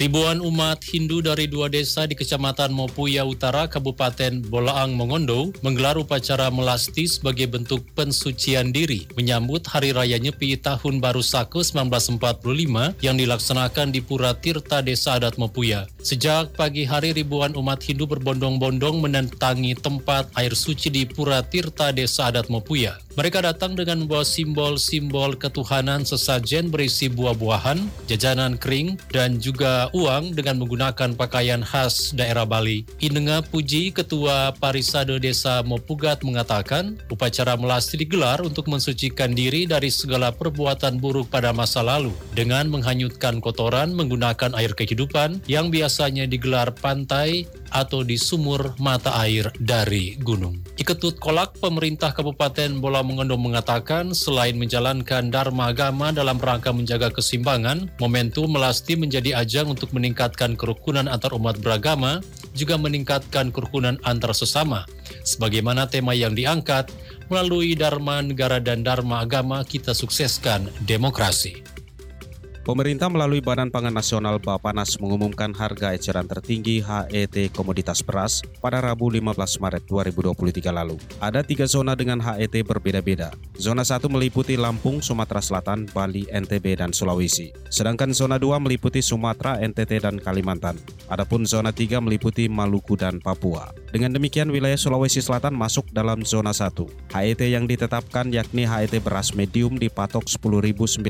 Ribuan umat Hindu dari dua desa di Kecamatan Mopuya Utara, Kabupaten Bolaang, Mongondo menggelar upacara melasti sebagai bentuk pensucian diri menyambut Hari Raya Nyepi Tahun Baru Saka 1945 yang dilaksanakan di Pura Tirta Desa Adat Mopuya. Sejak pagi hari ribuan umat Hindu berbondong-bondong menentangi tempat air suci di Pura Tirta Desa Adat Mopuya. Mereka datang dengan membawa simbol-simbol ketuhanan sesajen berisi buah-buahan, jajanan kering, dan juga uang dengan menggunakan pakaian khas daerah Bali. Inenga Puji, Ketua Parisade Desa Mopugat mengatakan, upacara melasti digelar untuk mensucikan diri dari segala perbuatan buruk pada masa lalu dengan menghanyutkan kotoran menggunakan air kehidupan yang biasanya digelar pantai atau di sumur mata air dari gunung. Iketut Kolak, pemerintah Kabupaten Bola Mongondo mengatakan selain menjalankan Dharma agama dalam rangka menjaga kesimbangan, momentum melasti menjadi ajang untuk meningkatkan kerukunan antar umat beragama, juga meningkatkan kerukunan antar sesama. Sebagaimana tema yang diangkat, melalui Dharma negara dan Dharma agama kita sukseskan demokrasi. Pemerintah melalui Badan Pangan Nasional Bapanas mengumumkan harga eceran tertinggi HET komoditas beras pada Rabu 15 Maret 2023 lalu. Ada tiga zona dengan HET berbeda-beda. Zona 1 meliputi Lampung, Sumatera Selatan, Bali, NTB, dan Sulawesi. Sedangkan zona 2 meliputi Sumatera, NTT, dan Kalimantan. Adapun zona 3 meliputi Maluku dan Papua. Dengan demikian wilayah Sulawesi Selatan masuk dalam zona 1. HET yang ditetapkan yakni HET beras medium dipatok 10.900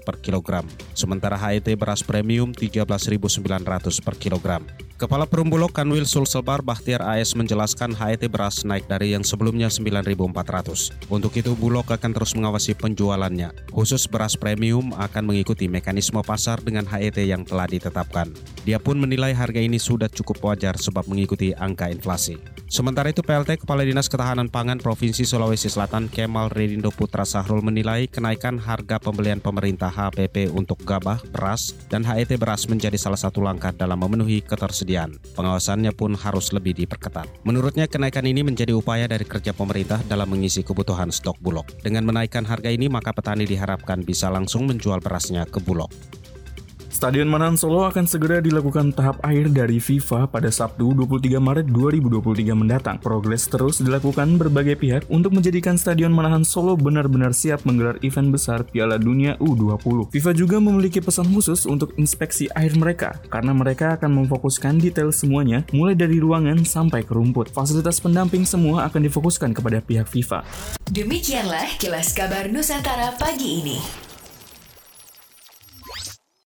per kilogram sementara HET beras premium 13.900 per kilogram. Kepala Perumbulok Kanwil Sulselbar Bahtiar AS menjelaskan HET beras naik dari yang sebelumnya 9.400. Untuk itu Bulog akan terus mengawasi penjualannya. Khusus beras premium akan mengikuti mekanisme pasar dengan HET yang telah ditetapkan. Dia pun menilai harga ini sudah cukup wajar sebab mengikuti angka inflasi. Sementara itu PLT Kepala Dinas Ketahanan Pangan Provinsi Sulawesi Selatan Kemal Redindo Putra Sahrul menilai kenaikan harga pembelian pemerintah HPP untuk gabah, beras, dan HET beras menjadi salah satu langkah dalam memenuhi ketersediaan. Pengawasannya pun harus lebih diperketat. Menurutnya kenaikan ini menjadi upaya dari kerja pemerintah dalam mengisi kebutuhan stok Bulog. Dengan menaikkan harga ini maka petani diharapkan bisa langsung menjual berasnya ke Bulog. Stadion Manahan Solo akan segera dilakukan tahap akhir dari FIFA pada Sabtu 23 Maret 2023 mendatang. Progres terus dilakukan berbagai pihak untuk menjadikan Stadion Manahan Solo benar-benar siap menggelar event besar Piala Dunia U20. FIFA juga memiliki pesan khusus untuk inspeksi akhir mereka, karena mereka akan memfokuskan detail semuanya, mulai dari ruangan sampai ke rumput. Fasilitas pendamping semua akan difokuskan kepada pihak FIFA. Demikianlah kilas kabar Nusantara pagi ini.